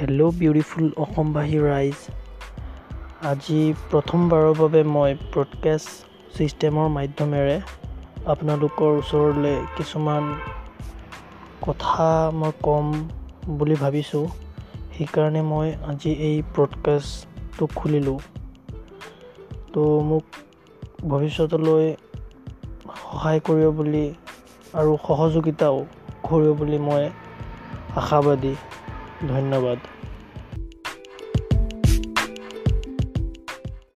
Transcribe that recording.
Hello beautiful অসমবাসী ৰাইজ আজি প্ৰথমবাৰৰ বাবে মই ব্ৰডকাষ্ট ছিষ্টেমৰ মাধ্যমেৰে আপোনালোকৰ ওচৰলৈ কিছুমান কথা মই ক'ম বুলি ভাবিছোঁ। সেইকাৰণে মই আজি এই ব্ৰডকাষ্টটো খুলিলোঁ। তো মোক ভৱিষ্যতলৈ সহায় কৰিব বুলি আৰু সহযোগিতাও কৰিব বুলি মই আশাবাদী। ধন্যবাদ